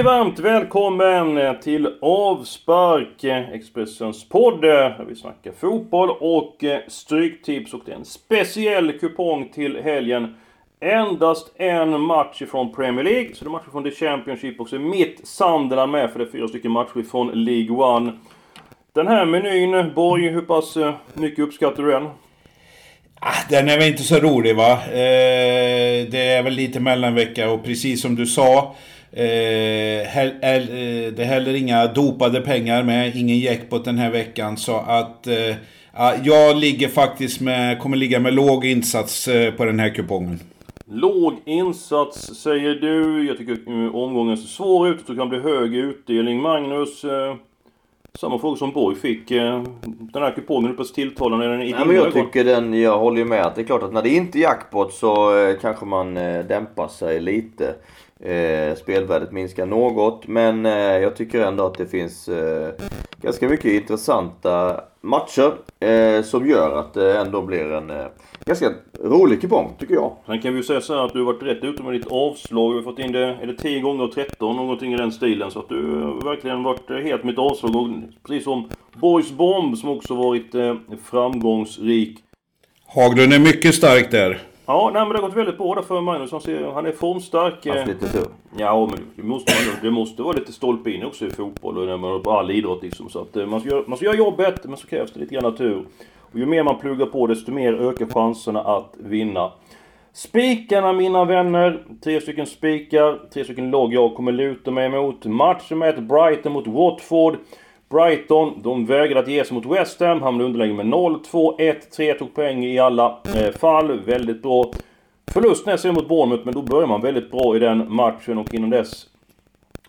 Mycket varmt välkommen till Avspark, eh, Expressens podd eh, där vi snackar fotboll och eh, stryktips och det är en speciell kupong till helgen. Endast en match ifrån Premier League, så det är matcher från The Championship och så är mitt Sunderland med för det är fyra stycken matcher från League One. Den här menyn, Borg, hur pass mycket uppskattar du den? Ah, den är väl inte så rolig va. Det är väl lite mellanvecka och precis som du sa. Eh, hell, hell, eh, det är heller inga dopade pengar med, ingen jackpot den här veckan. Så att eh, jag ligger faktiskt med, kommer ligga med låg insats eh, på den här kupongen. Låg insats säger du. Jag tycker eh, omgången ser svår ut. Det kan bli hög utdelning. Magnus, samma fråga som Borg fick. Eh, den här kupongen, hur pass tilltalande är den i ja, men Jag tycker den, jag håller ju med att det är klart att när det inte är jackpot så eh, kanske man eh, dämpar sig lite. Eh, spelvärdet minskar något men eh, jag tycker ändå att det finns eh, ganska mycket intressanta matcher eh, som gör att det ändå blir en eh, ganska rolig kupong tycker jag. Sen kan vi ju säga så här att du har varit rätt ute med ditt avslag. Du har fått in det, är det 10 gånger 13 någonting i den stilen. Så att du har verkligen varit helt med ditt avslag. Och precis som Boys Bomb som också varit eh, framgångsrik. Haglund är mycket stark där. Ja, nej, men det har gått väldigt bra där för Magnus. Han, ser, han är formstark. Haft lite tur. Ja, men det måste, det måste vara lite stolpe in också i fotboll och när man på all idrott liksom. Så att eh, man ska, göra, man ska göra jobbet, men så krävs det lite grann tur. Och ju mer man pluggar på desto mer ökar chanserna att vinna. Spikarna mina vänner. Tre stycken spikar, tre stycken lag jag kommer luta mig emot. Matchen med ett Brighton mot Watford. Brighton, de vägrade att ge sig mot West Ham. Hamnade underläge med 0-2, 1-3. Tog poäng i alla eh, fall. Väldigt bra. Förlust nästan mot Bournemouth, men då börjar man väldigt bra i den matchen och innan dess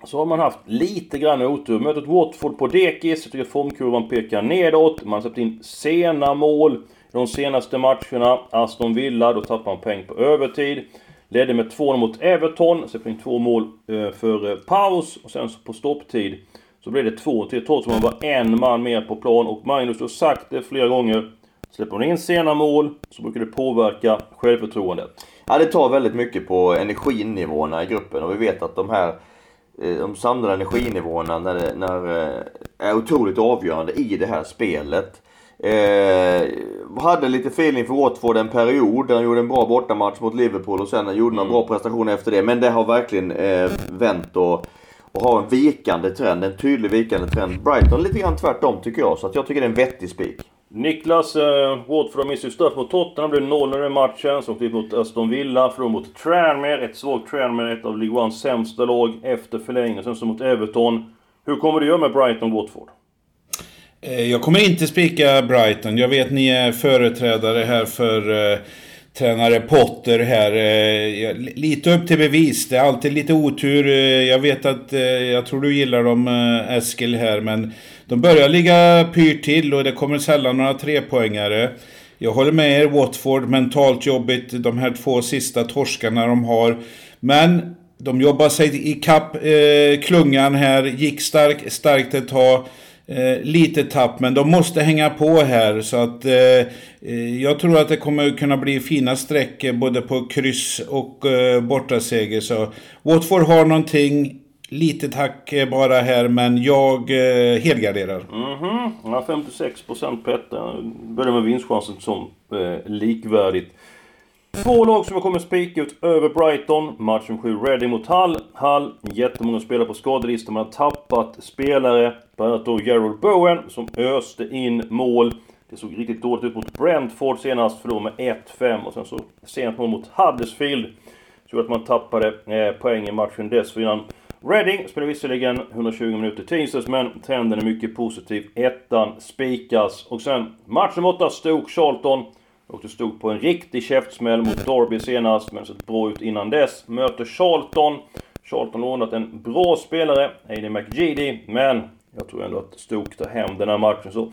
så har man haft lite grann otur. Mötet Watford på dekis. Jag tycker formkurvan pekar nedåt. Man har släppt in sena mål i de senaste matcherna. Aston Villa, då tappar man poäng på övertid. Ledde med 2 mot Everton. Släppte in två mål eh, för paus. Och sen så på stopptid så blev det 2-3 trots att man var en man mer på plan. Och Magnus, har sagt det flera gånger. Släpper man in sena mål så brukar det påverka självförtroendet. Ja, det tar väldigt mycket på energinivåerna i gruppen och vi vet att de här Eh, de samlade energinivåerna när, när, eh, är otroligt avgörande i det här spelet. Eh, hade lite feeling för Watford en period. där Han gjorde en bra bortamatch mot Liverpool och sen gjorde några mm. bra prestationer efter det. Men det har verkligen eh, vänt och, och har en vikande trend. En tydlig vikande trend. Brighton lite grann tvärtom tycker jag. Så att jag tycker det är en vettig spik. Niklas, eh, Watford har missat straff mot Tottenham. Blev 0 i matchen. Så åkte mot Aston Villa. Förlorade mot Tranmere. Ett svagt Tranmere. Ett av League Ones sämsta lag efter förlängning. Sen så mot Everton. Hur kommer du göra med Brighton Watford? Eh, jag kommer inte spika Brighton. Jag vet ni är företrädare här för eh, tränare Potter här. Eh, lite upp till bevis. Det är alltid lite otur. Eh, jag vet att, eh, jag tror du gillar dem Eskil här, men de börjar ligga pyrt till och det kommer sällan några trepoängare. Jag håller med er, Watford, mentalt jobbigt. De här två sista torskarna de har. Men de jobbar sig ikapp eh, klungan här, gick stark, starkt ett tag. Eh, lite tapp, men de måste hänga på här. Så att eh, eh, jag tror att det kommer kunna bli fina sträckor både på kryss och eh, bortaseger. Så Watford har någonting. lite hack eh, bara här, men jag eh, helgarderar. Mm -hmm. ja, 56% på ettan. Börjar med vinstchansen som eh, likvärdigt. Två lag som jag kommer spika ut över Brighton. Matchen 7 Reading mot Hull. Hull, jättemånga spelare på skadelistan. Man har tappat spelare. Bland annat då Gerald Bowen som öste in mål. Det såg riktigt dåligt ut mot Brentford senast. Förlorade med 1-5 och sen så sent mål mot Huddersfield. Så att man tappade eh, poäng i matchen dessförinnan. Reading spelar visserligen 120 minuter tisdags men trenden är mycket positiv. Ettan spikas. Och sen matchen 8 Stoke Charlton. Och det stod på en riktig käftsmäll mot Derby senast, men sett bra ut innan dess. Möter Charlton. Charlton har ordnat en bra spelare, Aiden McGeady, men jag tror ändå att Stoke tar hem den här matchen. Så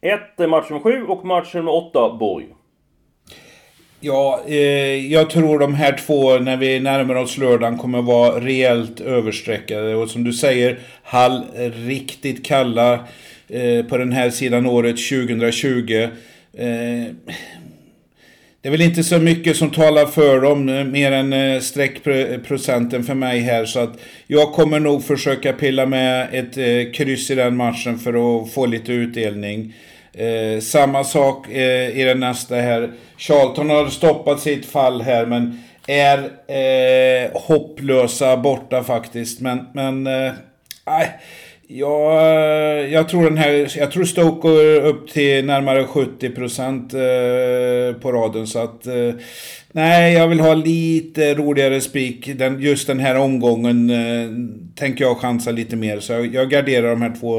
1 eh, match nummer 7 och match nummer 8, Borg. Ja, eh, jag tror de här två, när vi närmar oss lördagen, kommer vara rejält överstreckade. Och som du säger, Hall riktigt kalla eh, på den här sidan året 2020. Eh, det är väl inte så mycket som talar för dem, eh, mer än eh, streckprocenten för mig här. Så att jag kommer nog försöka pilla med ett eh, kryss i den matchen för att få lite utdelning. Eh, samma sak eh, i den nästa här. Charlton har stoppat sitt fall här men är eh, hopplösa borta faktiskt. Men, men eh, Ja, jag tror den här, jag tror Stoke går upp till närmare 70 procent eh, på raden. Så att, eh, nej, jag vill ha lite roligare spik. Den, just den här omgången eh, tänker jag chansa lite mer. Så jag, jag garderar de här två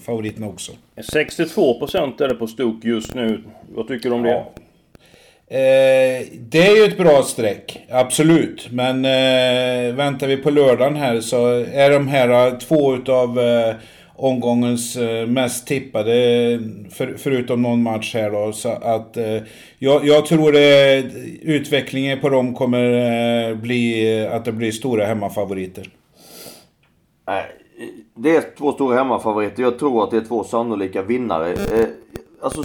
favoriterna också. 62 procent är det på Stoke just nu. Vad tycker du om det? Eh, det är ju ett bra streck, absolut. Men eh, väntar vi på lördagen här så är de här eh, två utav eh, omgångens eh, mest tippade, för, förutom någon match här då. Så att eh, jag, jag, tror det, utvecklingen på dem kommer eh, bli eh, att det blir stora hemmafavoriter. Nej, det är två stora hemmafavoriter. Jag tror att det är två sannolika vinnare. alltså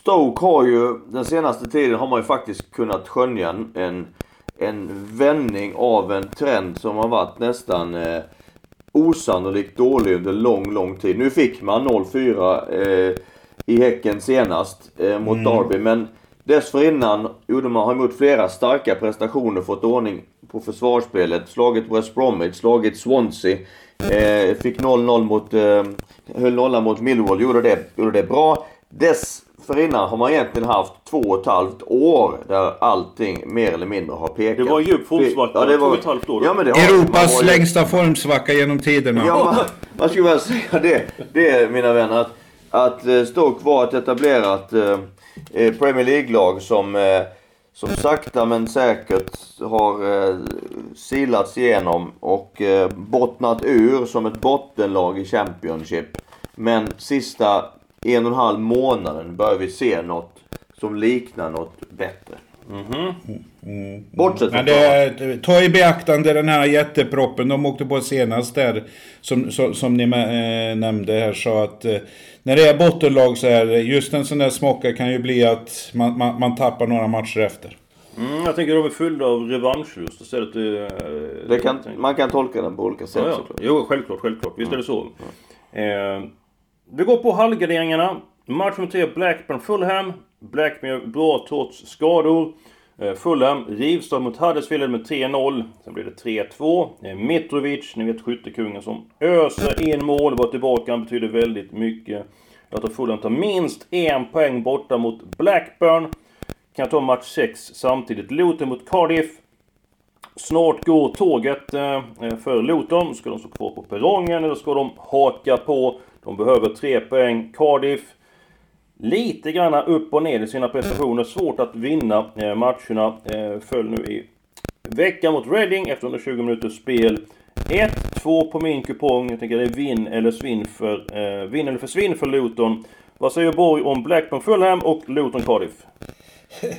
Stoke har ju, den senaste tiden har man ju faktiskt kunnat skönja en, en vändning av en trend som har varit nästan eh, osannolikt dålig under lång, lång tid. Nu fick man 0-4 eh, i Häcken senast eh, mot mm. Derby, men dessförinnan gjorde man, har man gjort flera starka prestationer, fått ordning på försvarsspelet, slagit West Bromwich, slagit Swansea, eh, fick 0-0 mot, eh, höll nollan mot Millwall, gjorde det, gjorde det bra. Dess för innan har man egentligen haft två och ett halvt år där allting mer eller mindre har pekat. Det var en djup formsvacka. Ja, det var två och ett halvt år. Ja, men det har, Europas längsta formsvacka genom tiderna. Ja, man, man skulle väl säga det, det mina vänner. Att, att eh, Stoke var ett etablerat eh, eh, Premier League-lag som, eh, som sakta men säkert har eh, silats igenom och eh, bottnat ur som ett bottenlag i Championship. Men sista en och en halv månaden börjar vi se något som liknar något bättre. Mm -hmm. mm. Bortsett från det, Ta i beaktande den här jätteproppen de åkte på senast där. Som, som, som ni äh, nämnde här. Så att äh, när det är bottenlag så är det just en sån där smocka kan ju bli att man, man, man tappar några matcher efter. Mm, jag tänker att de är fyllda av revanschlust istället. Äh, det kan, man kan tolka den på olika sätt ja, ja. Jo, självklart, självklart. Visst mm. är det så. Mm. Vi går på halvgarderingarna. Match nummer 3, Blackburn-Fulham. Blackburn bra trots skador. Eh, Fulham, Rivstad mot Huddersfield med 3-0. Sen blir det 3-2. Eh, Mitrovic, ni vet skyttekungen som öser in mål. Var tillbaka, han betyder väldigt mycket. Jag tror Fulham tar minst en poäng borta mot Blackburn. Kan ta match 6 samtidigt. Luton mot Cardiff. Snart går tåget eh, för Luton. Ska de stå kvar på perrongen eller ska de haka på? De behöver tre poäng. Cardiff lite grann upp och ner i sina prestationer. Svårt att vinna eh, matcherna. Eh, föll nu i veckan mot Reading efter 120 minuters spel. 1-2 på min kupong. Jag tänker det är vinn eller svinn för... Eh, vinn eller försvinn för Luton. Vad säger Borg om Blackburn Fulham och Luton Cardiff?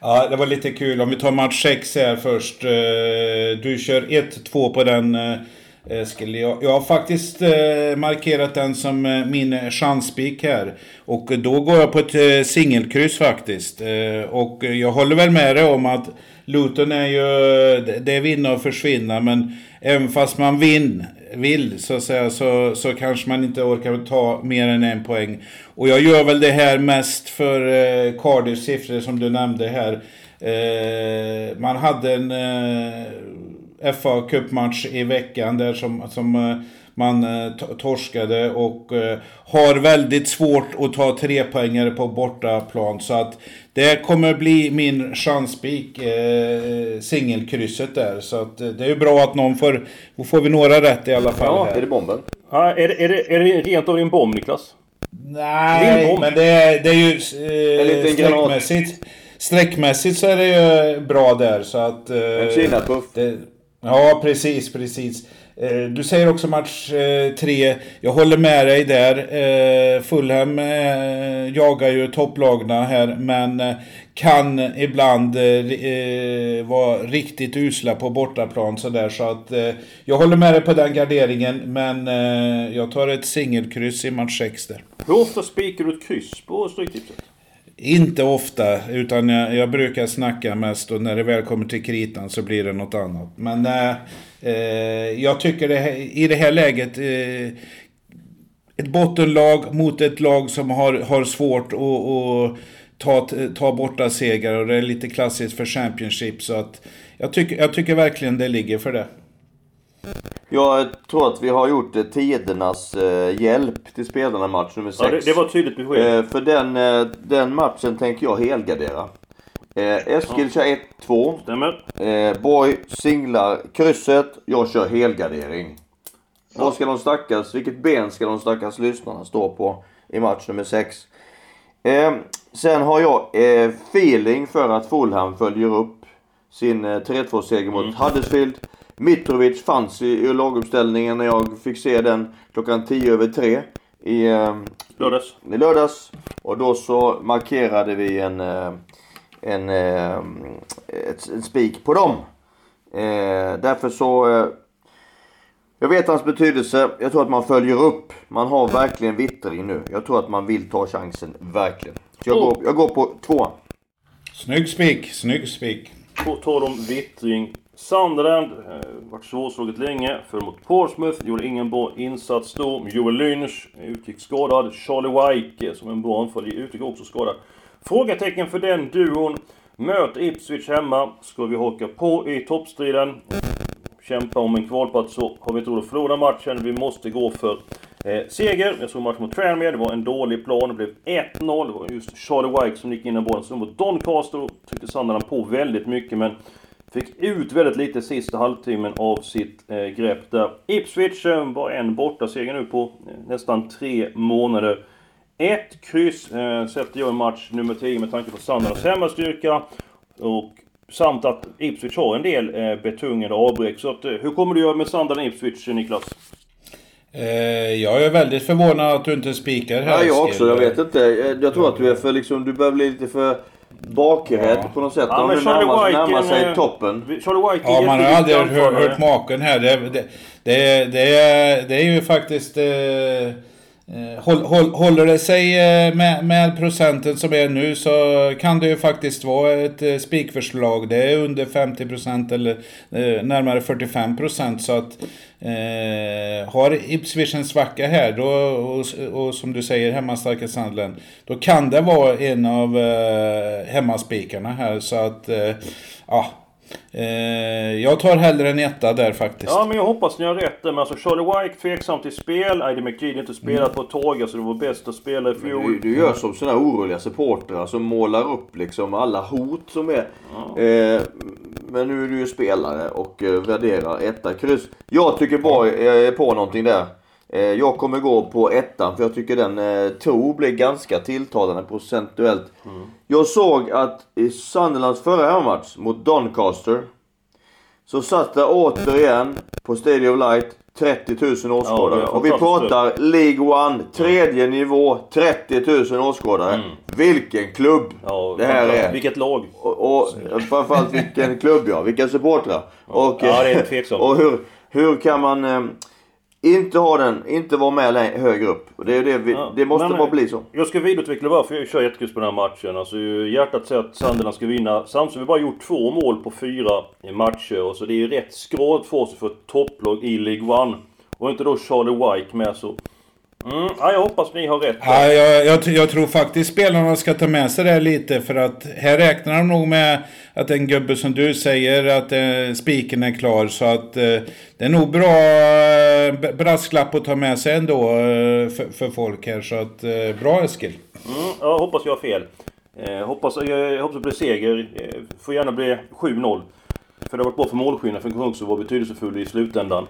ja, det var lite kul. Om vi tar match 6 här först. Eh, du kör 1-2 på den Eh, Eskil. Jag, jag har faktiskt eh, markerat den som eh, min eh, chanspik här. Och då går jag på ett eh, singelkryss faktiskt. Eh, och jag håller väl med dig om att Luton är ju, det är vinna och försvinna. Men även fast man vinn-vill så att säga så, så kanske man inte orkar ta mer än en poäng. Och jag gör väl det här mest för eh, Cardiffs siffror som du nämnde här. Eh, man hade en eh, fa Cup-match i veckan där som, som eh, man eh, torskade och eh, har väldigt svårt att ta tre poängare på bortaplan. Så att det kommer bli min chanspik, eh, singelkrysset där. Så att det är bra att någon får, då får vi några rätt i alla fall. Ja, här. är det bomben? Ja, är, det, är, det, är det rent av en bomb Niklas? Nej, men det är, det är ju eh, sträckmässigt. Sträckmässigt så är det ju bra där så att... Eh, en Kina-puff. Ja, precis, precis. Eh, du säger också match eh, 3. Jag håller med dig där. Eh, Fulham jagar ju topplagna här, men kan ibland vara riktigt usla på bortaplan sådär. Så att jag håller med dig på den garderingen, men jag tar ett singelkryss i match 6 där. Hur ofta spikar du ett kryss på Stryktipset? Inte ofta, utan jag, jag, brukar snacka mest och när det väl kommer till kritan så blir det något annat. Men eh, eh jag tycker det i det här läget eh, ett bottenlag mot ett lag som har, har svårt att, att ta, ta borta segrar och det är lite klassiskt för Championship så att jag tycker, jag tycker verkligen det ligger för det. Jag tror att vi har gjort eh, tidernas eh, hjälp till spelarna match nummer 6. Ja, det, det var tydligt besked. Eh, för den, eh, den matchen tänker jag helgardera. Eh, Eskil kör 1-2. Stämmer. Eh, Borg singlar krysset. Jag kör helgardering. Vad ska de stackars, vilket ben ska de stackars lyssnarna stå på i match nummer 6? Eh, sen har jag eh, feeling för att Fulham följer upp sin eh, 3-2 seger mot mm. Huddersfield. Mitrovic fanns i, i laguppställningen när jag fick se den klockan 10 över 3 i eh, lördags. I lördags. Och då så markerade vi en, eh, en, eh, ett, en spik på dem. Eh, därför så eh, jag vet hans betydelse. Jag tror att man följer upp. Man har verkligen vittring nu. Jag tror att man vill ta chansen, verkligen. Så jag, går, jag går på tvåan. Snygg spik, snygg spik. På tal om vittring. Sunderland eh, vart svårslaget länge. Föll mot Portsmouth. Gjorde ingen bra insats då. Joel Lynch utgick skadad. Charlie White som en bra anfallare utgick också skadad. Frågetecken för den duon. Möter Ipswich hemma. Ska vi haka på i toppstriden? kämpa om en kvalplats så har vi inte råd att förlora matchen. Vi måste gå för eh, seger. Jag såg matchen mot Tranmere, det var en dålig plan. Det blev 1-0. Det var just Charlie White som gick in i bollen. Sen mot Doncaster tryckte Sunderland på väldigt mycket men Fick ut väldigt lite sista halvtimmen av sitt eh, grepp där. Ipswich eh, var en borta seger nu på eh, nästan tre månader. Ett kryss eh, sätter jag i match nummer 10 med tanke på Sunderlands hemmastyrka. Och Samt att Ipswich har en del eh, betungande avbräck. Så att, eh, hur kommer du göra med Sunderland Ipswich, Niklas? Eh, jag är väldigt förvånad att du inte spikar här. Ja, jag också. Jag vet inte. Jag tror att du är för liksom, du börjar bli lite för bakrädd ja. på något sätt. Ja, Om du närmar, närmar sig eh, toppen. Charlie White ja, man har aldrig hört, hört maken här. Det, det, det, det, är, det är ju faktiskt... Eh, Eh, håller det sig eh, med, med procenten som är nu så kan det ju faktiskt vara ett eh, spikförslag. Det är under 50% eller närmare 45% så att eh, har Ipswich en svacka här då, och, och som du säger hemmastarka Sandlen. då kan det vara en av eh, hemmaspikarna här så att eh, ja Eh, jag tar hellre en etta där faktiskt. Ja, men jag hoppas ni har rätt Men alltså Charlie White tveksam till spel. Ida McGee inte spelat mm. på ett tag. Alltså det var bäst att spela i fjol. Du, du gör som sådana oroliga supportrar som målar upp liksom alla hot som är. Ja. Eh, men nu är du ju spelare och eh, värderar etta kryss. Jag tycker bara jag är på någonting där. Eh, jag kommer gå på ettan för jag tycker den eh, tro blir ganska tilltalande procentuellt. Mm. Jag såg att i Sunderlands förra hemmamatch mot Doncaster så satt det återigen på Stadium Light 30 000 åskådare. Ja, och vi pratar League One, tredje mm. nivå, 30 000 åskådare. Mm. Vilken klubb ja, det här är. Vilket lag. Och, och framförallt vilken klubb ja, vilka supportrar. Och, ja, det är tveksamt. och hur, hur kan man... Eh, inte ha den, inte vara med högre upp. Det, det, vi, ja, det måste bara bli så. Jag ska vidareutveckla varför jag kör jättekryss på den här matchen. Alltså hjärtat säger att Sunderland ska vinna. Samtidigt har vi bara gjort två mål på fyra matcher. Och så det är rätt skralt för oss för ett topplag i League One. Och inte då Charlie White med så Mm, ja, jag hoppas ni har rätt. Ja, jag, jag, jag, tror faktiskt spelarna ska ta med sig det lite för att här räknar de nog med att en gubbe som du säger att eh, spiken är klar så att eh, det är nog bra eh, brasklapp att ta med sig ändå eh, för, för folk här så att eh, bra Eskil. Mm, jag hoppas jag har fel. Eh, hoppas, jag, jag hoppas det blir seger. Eh, får gärna bli 7-0. För det har varit bra för målskillnaden för också vara betydelsefull i slutändan.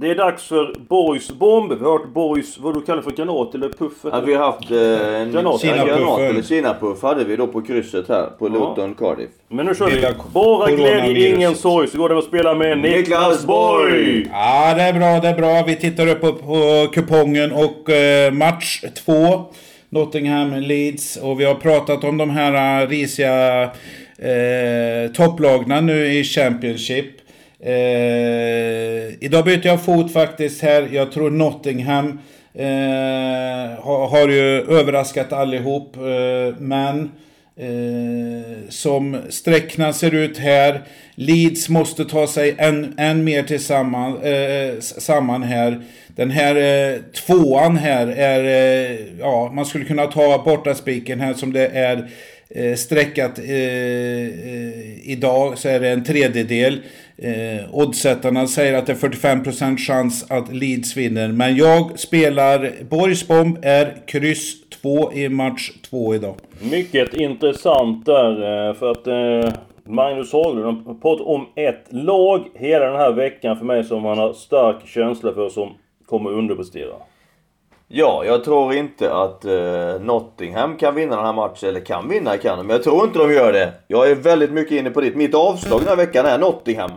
Det är dags för Boys bomb. Vi har hört Boys, vad du kallar för granat eller puff? Ja, vi har haft eh, en granat, granat eller kinapuff hade vi då på krysset här på Luton Cardiff. Men nu kör vi. Bara glädje, ingen sorg. Så går det att spela med Niklas Borg! Ja, det är bra, det är bra. Vi tittar upp på, på kupongen och eh, match två. Nottingham Leeds. Och vi har pratat om de här risiga eh, topplagna nu i Championship. Eh, idag byter jag fot faktiskt här. Jag tror Nottingham Eh, har, har ju överraskat allihop. Eh, men eh, som sträckna ser ut här. Leeds måste ta sig än, än mer tillsammans eh, samman här. Den här eh, tvåan här är, eh, ja man skulle kunna ta bortaspiken här som det är eh, streckat eh, eh, idag så är det en tredjedel. Eh, oddsättarna säger att det är 45% chans att Leeds vinner. Men jag spelar Borgsbomb är kryss 2 i match 2 idag. Mycket intressant där eh, för att eh, Magnus Haglund har pratat om ett lag hela den här veckan för mig som han har stark känsla för som kommer underprestera. Ja, jag tror inte att uh, Nottingham kan vinna den här matchen. Eller kan vinna kan de, men jag tror inte de gör det. Jag är väldigt mycket inne på ditt. Mitt avslag den här veckan är Nottingham.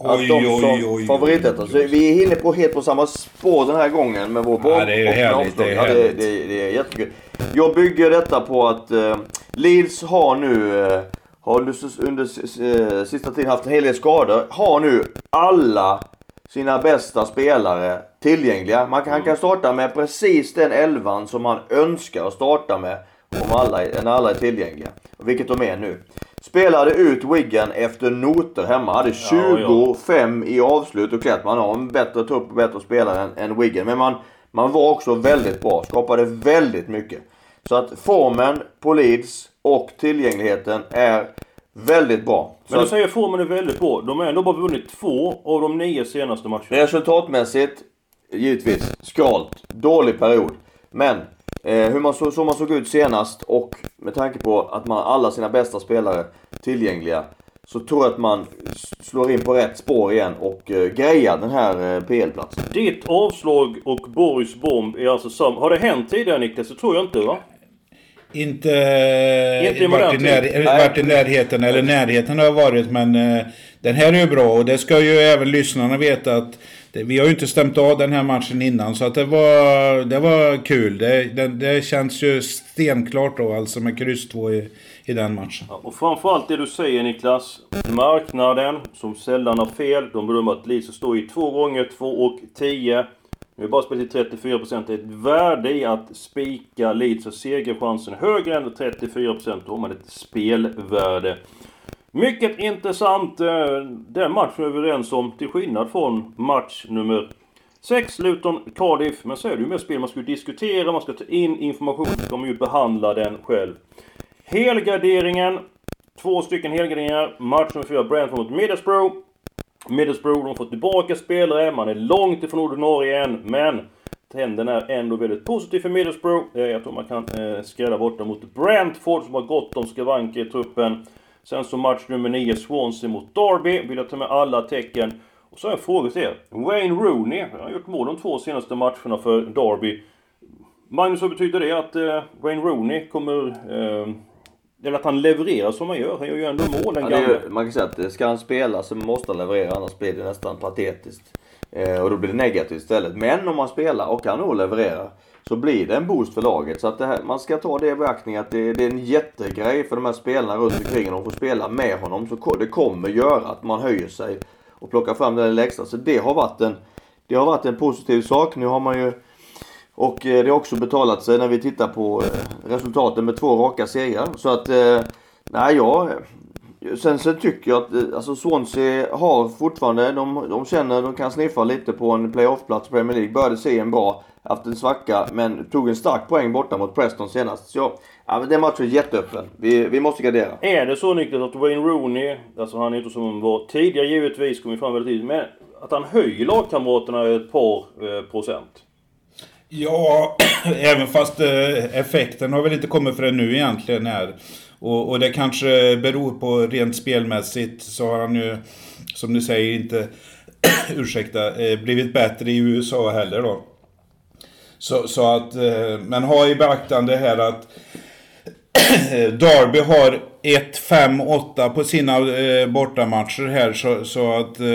Att de oj, som oj, favoritetta. Så vi är inne på helt på samma spår den här gången med vår boll. Ja, det är härligt. Det är, ja, det, det, det är jättekul. Jag bygger detta på att uh, Leeds har nu uh, har under uh, sista tiden haft en hel del skador. Har nu alla sina bästa spelare tillgängliga. Man kan, Han kan starta med precis den elvan som man önskar att starta med om alla, när alla är tillgängliga. Vilket de är nu. Spelade ut Wiggen efter noter hemma. Hade 25 i avslut. Och klart man har en bättre trupp och bättre spelare än, än Wiggen. Men man, man var också väldigt bra. Skapade väldigt mycket. Så att formen på Leeds och tillgängligheten är Väldigt bra. Men du säger formen är väldigt bra. De har ändå bara vunnit två av de nio senaste matcherna. Resultatmässigt, givetvis, skralt. Dålig period. Men eh, hur man så, så man såg ut senast och med tanke på att man har alla sina bästa spelare tillgängliga så tror jag att man slår in på rätt spår igen och eh, grejar den här eh, PL-platsen. Ditt avslag och Borgs bomb är alltså samma. Har det hänt tidigare Niklas? Det tror jag inte va? Inte, inte varit, i när, varit i närheten, eller närheten har varit, men uh, den här är ju bra och det ska ju även lyssnarna veta att det, vi har ju inte stämt av den här matchen innan så att det var, det var kul. Det, det, det känns ju stenklart då alltså med kryss 2 i, i den matchen. Ja, och framförallt det du säger Niklas. Marknaden, som sällan har fel. De bedömer att Lisa står i två gånger 2 och 10. Nu är bara spelat till 34%. Det är ett värde i att spika Leeds och segerchansen högre än 34%. Då har man ett spelvärde. Mycket intressant. Eh, den den matchen är vi överens om, till skillnad från match nummer 6, Luton, Cardiff. Men så är det ju med spel man ska diskutera, man ska ta in information. Man kommer ju behandla den själv. Helgarderingen. Två stycken helgarderingar. Match nummer 4, Brentford mot Middlesbrough. Middlesbrough, de får tillbaka spelare, man är långt ifrån ordinarie än, men trenden är ändå väldigt positiv för Middlesbrough. Eh, jag tror man kan eh, bort dem mot Brentford som har gott om skavanker i truppen. Sen så match nummer 9, Swansea mot Derby. Vill jag ta med alla tecken. Och så har jag en fråga till er. Wayne Rooney, han har gjort mål de två senaste matcherna för Derby. Magnus, vad betyder det att eh, Wayne Rooney kommer eh, eller att han levererar som han gör. Han gör ju ändå mål den ja, gamla. Man kan säga att ska han spela så måste han leverera annars blir det nästan patetiskt. Eh, och då blir det negativt istället. Men om han spelar och kan nog leverera så blir det en boost för laget. Så att här, man ska ta det i beaktning att det, det, är en jättegrej för de här spelarna runt omkring. De får spela med honom. Så det kommer göra att man höjer sig och plockar fram den lilla extra. Så det har varit en, det har varit en positiv sak. Nu har man ju och eh, det har också betalat sig när vi tittar på eh, resultaten med två raka segrar. Så att, eh, nej jag... Sen, så tycker jag att alltså Swansea har fortfarande, de, de känner de kan sniffa lite på en playoffplats i Premier League. Började se en bra, haft en svacka, men tog en stark poäng borta mot Preston senast. Så ja, den matchen är jätteöppen. Vi, vi måste gardera. Är det så Niklas att Wayne Rooney, alltså han är inte som var tidigare givetvis, kom fram väldigt tidigt, men att han höjer lagkamraterna ett par eh, procent? Ja, även fast eh, effekten har väl inte kommit förrän nu egentligen här. Och, och, det kanske beror på rent spelmässigt så har han ju, som du säger, inte ursäkta, eh, blivit bättre i USA heller då. Så, så att, eh, men ha i beaktande här att eh, Darby har 1, 5, 8 på sina eh, bortamatcher här så, så att eh,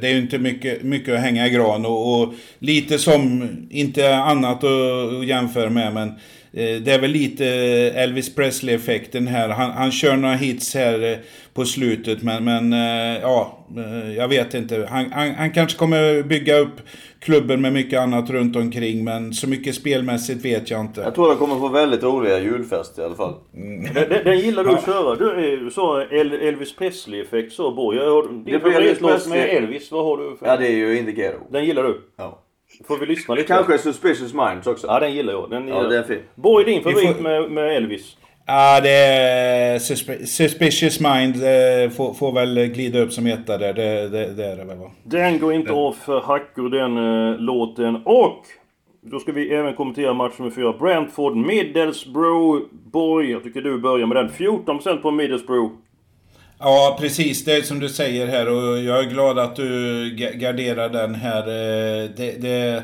det är ju inte mycket, mycket att hänga i gran. Och, och, lite som, inte annat att jämföra med men det är väl lite Elvis Presley-effekten här. Han, han kör några hits här på slutet, men, men ja, jag vet inte. Han, han, han kanske kommer bygga upp klubben med mycket annat runt omkring. Men så mycket spelmässigt vet jag inte. Jag tror de kommer få väldigt roliga julfest i alla fall. Mm. Den, den, gillar du att köra. Du, sa Elvis Presley-effekt så Borg. Din favoritlåt med Elvis, vad har du för? Ja det är ju Indicator. Den gillar du? Ja. Får vi lyssna lite? Kanske Suspicious Minds också. Ja den gillar jag. Den gillar ja, den är fin. Borg, din favorit får... med, med Elvis? Ja, det är Suspicious Mind eh, får, får, väl glida upp som etta där. Det, det, det är det väl va? Den går inte av för hackor den eh, låten. Och då ska vi även kommentera match nummer 4. Brentford Middlesbrough. Borg, jag tycker du börjar med den. 14% på Middlesbrough. Ja, precis. Det är som du säger här och jag är glad att du garderar den här. Eh, det, det,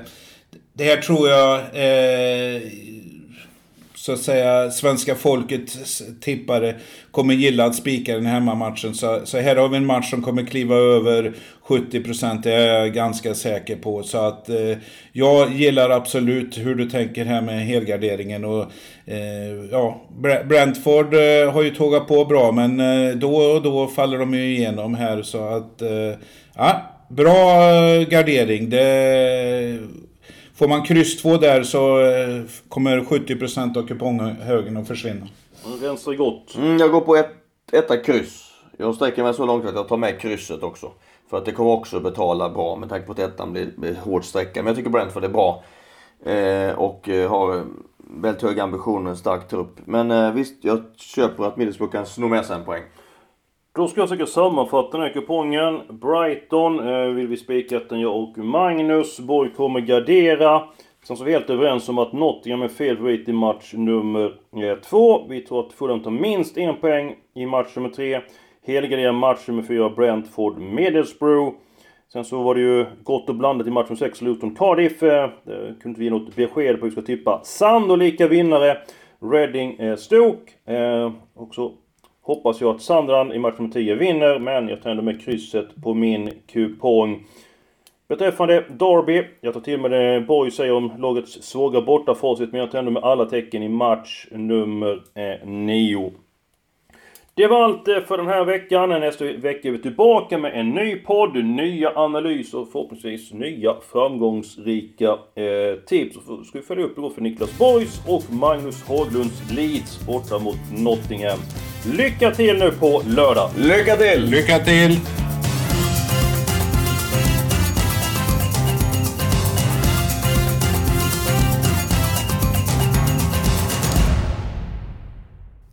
det här tror jag... Eh, så att säga svenska folket tippare kommer gilla att spika den hemmamatchen. Så, så här har vi en match som kommer kliva över 70% det är jag ganska säker på. Så att eh, jag gillar absolut hur du tänker här med helgarderingen. Och, eh, ja, Brentford eh, har ju tågat på bra men eh, då och då faller de ju igenom här så att... Eh, ja, bra eh, gardering. Det Får man kryss 2 där så eh, kommer 70% av kuponghögen att försvinna. Rensar gott. Mm, jag går på ett, etta kryss. Jag sträcker mig så långt att jag tar med krysset också. För att det kommer också betala bra med tanke på att ettan blir, blir hård sträcka. Men jag tycker Brentford är bra. Eh, och eh, har väldigt höga ambitioner, en stark trupp. Men eh, visst, jag köper att Middlesbrough kan sno med sig en poäng. Då ska jag försöka sammanfatta den här kupongen. Brighton eh, vill vi spika den jag och Magnus. Borg kommer gardera. Sen så är vi helt överens om att Nottingham är fel favorit i match nummer eh, 2. Vi tror att Fulham tar minst en poäng i match nummer 3. Helgardera match nummer 4 Brentford Middlesbrough. Sen så var det ju gott och blandat i match nummer 6 Luton Cardiff. Eh, det kunde inte vi ge något besked på hur vi ska tippa. Sannolika vinnare Reading eh, Stoke. Eh, också hoppas jag att Sandran i match nummer 10 vinner, men jag tänder med krysset på min kupong. Beträffande Derby, jag tar till mig det Borg säger om lagets svaga bortafacit, men jag tänder med alla tecken i match nummer eh, 9. Det var allt eh, för den här veckan. Nästa vecka är vi tillbaka med en ny podd, nya analyser och förhoppningsvis nya framgångsrika eh, tips. Så ska vi följa upp det för Niklas Borgs och Magnus Haglunds Leeds borta mot Nottingham. Lycka till nu på lördag! Lycka till! Lycka till!